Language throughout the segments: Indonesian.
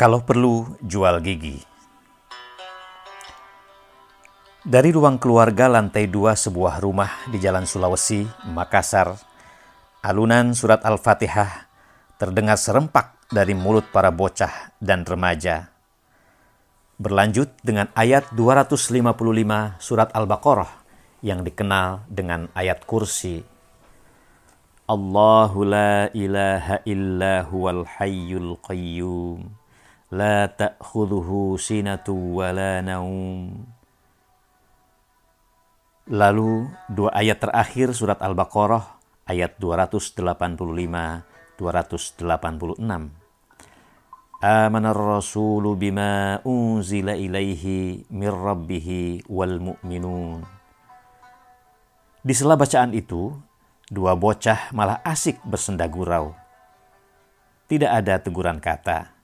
Kalau perlu, jual gigi. Dari ruang keluarga lantai dua sebuah rumah di Jalan Sulawesi, Makassar, alunan surat Al-Fatihah terdengar serempak dari mulut para bocah dan remaja. Berlanjut dengan ayat 255 surat Al-Baqarah yang dikenal dengan ayat kursi. Allahu la ilaha illa huwal hayyul qayyum. La ta'khudhuhu sinatu wa la naum. Lalu dua ayat terakhir surat Al-Baqarah ayat 285 286. Amanar rasulu bima unzila ilaihi mir rabbihi wal mu'minun. Di sela bacaan itu, dua bocah malah asik bersenda gurau. Tidak ada teguran kata.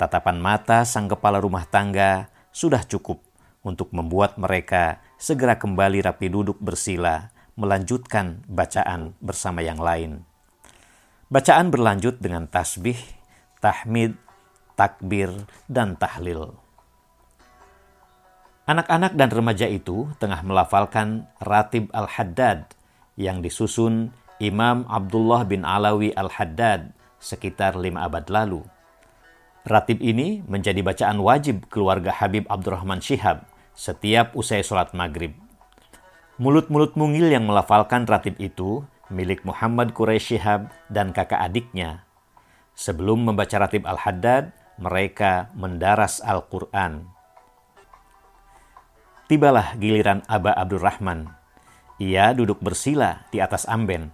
Tatapan mata sang kepala rumah tangga sudah cukup untuk membuat mereka segera kembali rapi duduk bersila, melanjutkan bacaan bersama yang lain. Bacaan berlanjut dengan tasbih, tahmid, takbir, dan tahlil. Anak-anak dan remaja itu tengah melafalkan Ratib Al-Haddad yang disusun Imam Abdullah bin Alawi Al-Haddad sekitar lima abad lalu. Ratib ini menjadi bacaan wajib keluarga Habib Abdurrahman Syihab setiap usai sholat maghrib. Mulut-mulut mungil yang melafalkan ratib itu milik Muhammad Quraisy Shihab dan kakak adiknya. Sebelum membaca Ratib Al-Haddad, mereka mendaras Al-Quran. Tibalah giliran Aba Abdurrahman. Ia duduk bersila di atas amben.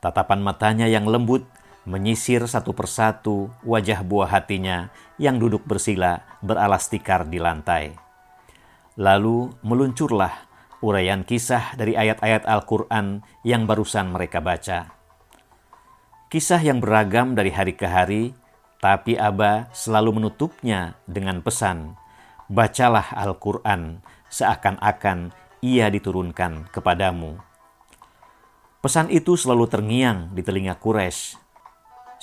Tatapan matanya yang lembut menyisir satu persatu wajah buah hatinya yang duduk bersila beralas tikar di lantai. Lalu meluncurlah uraian kisah dari ayat-ayat Al-Quran yang barusan mereka baca. Kisah yang beragam dari hari ke hari, tapi Aba selalu menutupnya dengan pesan, Bacalah Al-Quran seakan-akan ia diturunkan kepadamu. Pesan itu selalu terngiang di telinga Quraisy.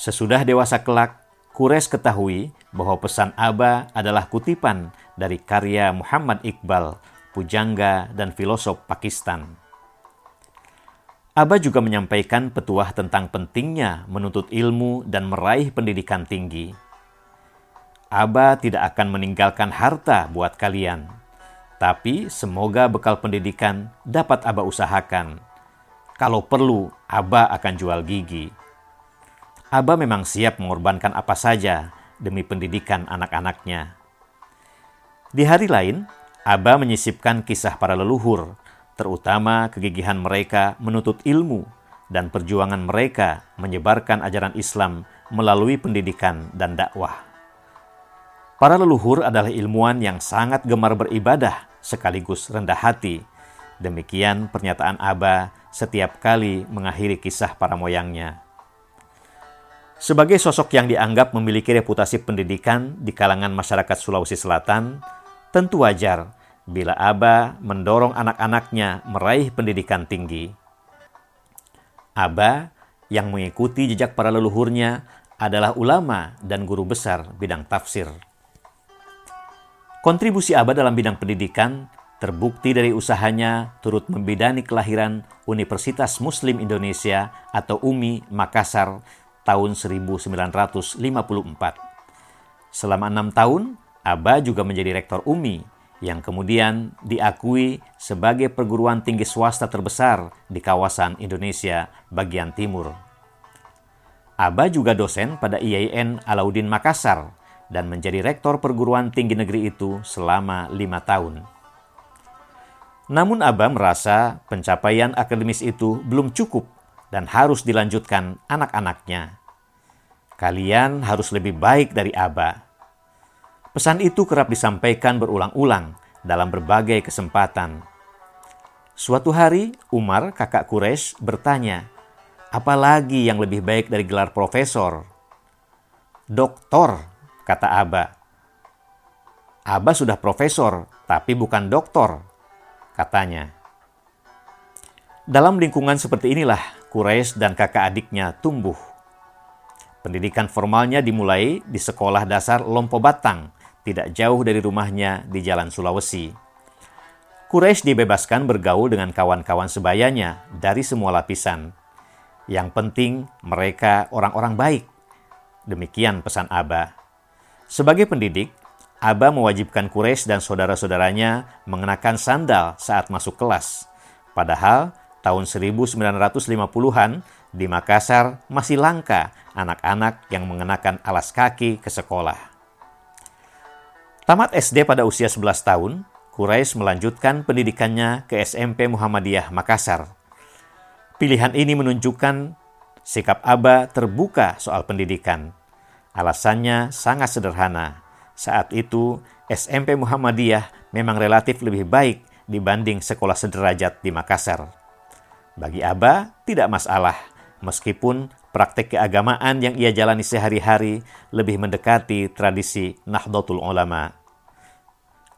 Sesudah dewasa kelak, Quraisy ketahui bahwa pesan Aba adalah kutipan dari karya Muhammad Iqbal pujangga, dan filosof Pakistan. Aba juga menyampaikan petuah tentang pentingnya menuntut ilmu dan meraih pendidikan tinggi. Aba tidak akan meninggalkan harta buat kalian, tapi semoga bekal pendidikan dapat Aba usahakan. Kalau perlu, Aba akan jual gigi. Aba memang siap mengorbankan apa saja demi pendidikan anak-anaknya. Di hari lain, Aba menyisipkan kisah para leluhur, terutama kegigihan mereka menuntut ilmu dan perjuangan mereka menyebarkan ajaran Islam melalui pendidikan dan dakwah. Para leluhur adalah ilmuwan yang sangat gemar beribadah sekaligus rendah hati. Demikian pernyataan Aba setiap kali mengakhiri kisah para moyangnya. Sebagai sosok yang dianggap memiliki reputasi pendidikan di kalangan masyarakat Sulawesi Selatan, Tentu wajar bila Aba mendorong anak-anaknya meraih pendidikan tinggi. Aba yang mengikuti jejak para leluhurnya adalah ulama dan guru besar bidang tafsir. Kontribusi Aba dalam bidang pendidikan terbukti dari usahanya turut membidani kelahiran Universitas Muslim Indonesia atau UMI Makassar tahun 1954. Selama enam tahun, Aba juga menjadi rektor UMI yang kemudian diakui sebagai perguruan tinggi swasta terbesar di kawasan Indonesia bagian timur. Aba juga dosen pada IAIN Alauddin Makassar dan menjadi rektor perguruan tinggi negeri itu selama lima tahun. Namun Aba merasa pencapaian akademis itu belum cukup dan harus dilanjutkan anak-anaknya. Kalian harus lebih baik dari Aba Pesan itu kerap disampaikan berulang-ulang dalam berbagai kesempatan. Suatu hari, Umar, kakak Quraisy, bertanya, "Apa lagi yang lebih baik dari gelar profesor?" "Doktor," kata Aba. "Aba sudah profesor, tapi bukan doktor," katanya. Dalam lingkungan seperti inilah Quraisy dan kakak adiknya tumbuh. Pendidikan formalnya dimulai di sekolah dasar Lompo Batang, tidak jauh dari rumahnya di Jalan Sulawesi. Quraisy dibebaskan bergaul dengan kawan-kawan sebayanya dari semua lapisan. Yang penting mereka orang-orang baik. Demikian pesan Aba. Sebagai pendidik, Aba mewajibkan Quraisy dan saudara-saudaranya mengenakan sandal saat masuk kelas. Padahal tahun 1950-an di Makassar masih langka anak-anak yang mengenakan alas kaki ke sekolah. Tamat SD pada usia 11 tahun, Quraisy melanjutkan pendidikannya ke SMP Muhammadiyah Makassar. Pilihan ini menunjukkan sikap Aba terbuka soal pendidikan. Alasannya sangat sederhana. Saat itu, SMP Muhammadiyah memang relatif lebih baik dibanding sekolah sederajat di Makassar. Bagi Aba, tidak masalah, meskipun praktek keagamaan yang ia jalani sehari-hari lebih mendekati tradisi Nahdlatul Ulama.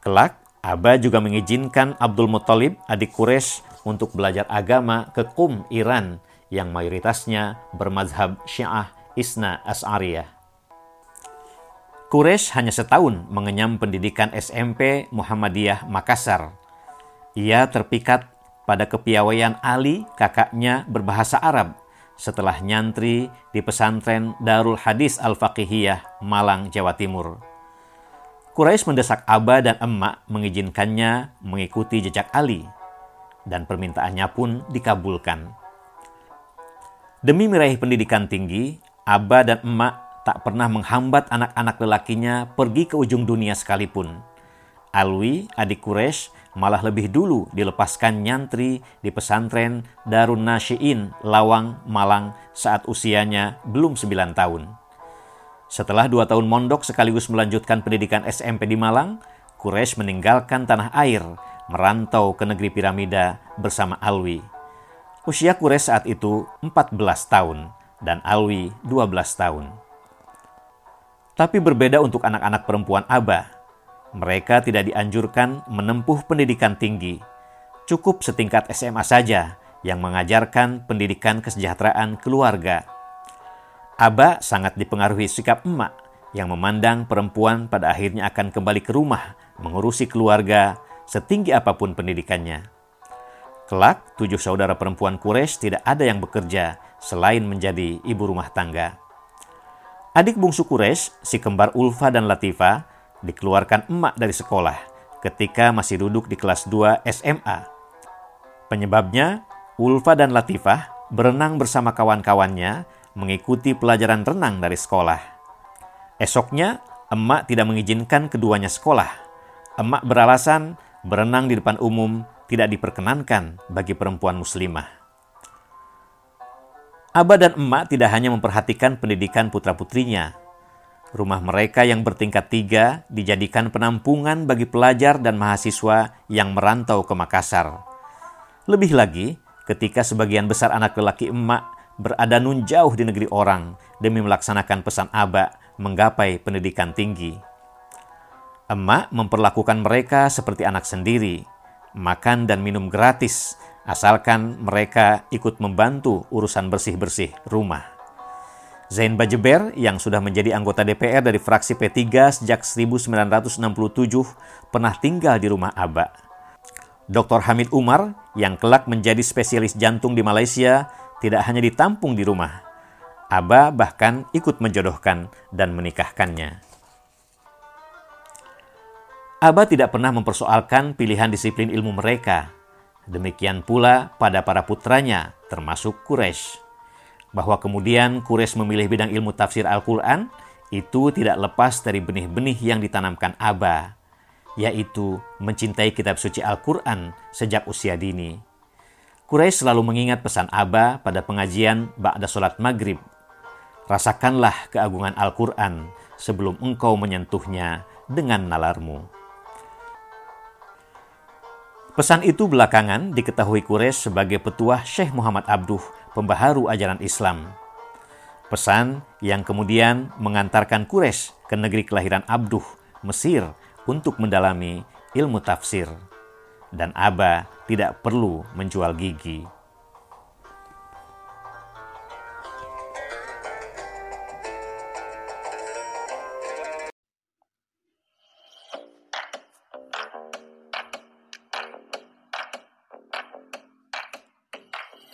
Kelak, Aba juga mengizinkan Abdul Muttalib, adik Quraisy, untuk belajar agama ke Qum, Iran, yang mayoritasnya bermazhab Syiah Isna As'ariyah. Quraisy hanya setahun mengenyam pendidikan SMP Muhammadiyah Makassar. Ia terpikat pada kepiawaian Ali, kakaknya berbahasa Arab, setelah nyantri di pesantren Darul Hadis Al-Faqihiyah, Malang, Jawa Timur. Quraisy mendesak Aba dan Emak mengizinkannya mengikuti jejak Ali, dan permintaannya pun dikabulkan. Demi meraih pendidikan tinggi, Aba dan Emak tak pernah menghambat anak-anak lelakinya pergi ke ujung dunia sekalipun. Alwi, adik Quraisy, malah lebih dulu dilepaskan nyantri di pesantren Darun Nasyiin, Lawang, Malang saat usianya belum 9 tahun. Setelah dua tahun mondok sekaligus melanjutkan pendidikan SMP di Malang, Quraisy meninggalkan tanah air, merantau ke negeri piramida bersama Alwi. Usia Quraisy saat itu 14 tahun dan Alwi 12 tahun. Tapi berbeda untuk anak-anak perempuan Abah mereka tidak dianjurkan menempuh pendidikan tinggi. Cukup setingkat SMA saja yang mengajarkan pendidikan kesejahteraan keluarga. Aba sangat dipengaruhi sikap emak yang memandang perempuan pada akhirnya akan kembali ke rumah mengurusi keluarga setinggi apa pun pendidikannya. Kelak, tujuh saudara perempuan Quraisy tidak ada yang bekerja selain menjadi ibu rumah tangga. Adik bungsu Quraisy, si kembar Ulfa dan Latifa, dikeluarkan emak dari sekolah ketika masih duduk di kelas 2 SMA. Penyebabnya, Ulfa dan Latifah berenang bersama kawan-kawannya mengikuti pelajaran renang dari sekolah. Esoknya, emak tidak mengizinkan keduanya sekolah. Emak beralasan berenang di depan umum tidak diperkenankan bagi perempuan muslimah. Abah dan emak tidak hanya memperhatikan pendidikan putra-putrinya, Rumah mereka yang bertingkat tiga dijadikan penampungan bagi pelajar dan mahasiswa yang merantau ke Makassar. Lebih lagi, ketika sebagian besar anak lelaki emak berada nun jauh di negeri orang demi melaksanakan pesan Aba menggapai pendidikan tinggi. Emak memperlakukan mereka seperti anak sendiri, makan dan minum gratis, asalkan mereka ikut membantu urusan bersih-bersih rumah. Zain Bajeber yang sudah menjadi anggota DPR dari fraksi P3 sejak 1967 pernah tinggal di rumah Aba. Dr. Hamid Umar yang kelak menjadi spesialis jantung di Malaysia tidak hanya ditampung di rumah. Aba bahkan ikut menjodohkan dan menikahkannya. Aba tidak pernah mempersoalkan pilihan disiplin ilmu mereka. Demikian pula pada para putranya, termasuk Quraisy bahwa kemudian Quraisy memilih bidang ilmu tafsir Al-Quran itu tidak lepas dari benih-benih yang ditanamkan Aba, yaitu mencintai kitab suci Al-Quran sejak usia dini. Quraisy selalu mengingat pesan Aba pada pengajian ba'da sholat maghrib. Rasakanlah keagungan Al-Quran sebelum engkau menyentuhnya dengan nalarmu. Pesan itu belakangan diketahui Quraisy sebagai petuah Syekh Muhammad Abduh pembaharu ajaran Islam. Pesan yang kemudian mengantarkan Quraisy ke negeri kelahiran Abduh, Mesir, untuk mendalami ilmu tafsir. Dan Aba tidak perlu menjual gigi.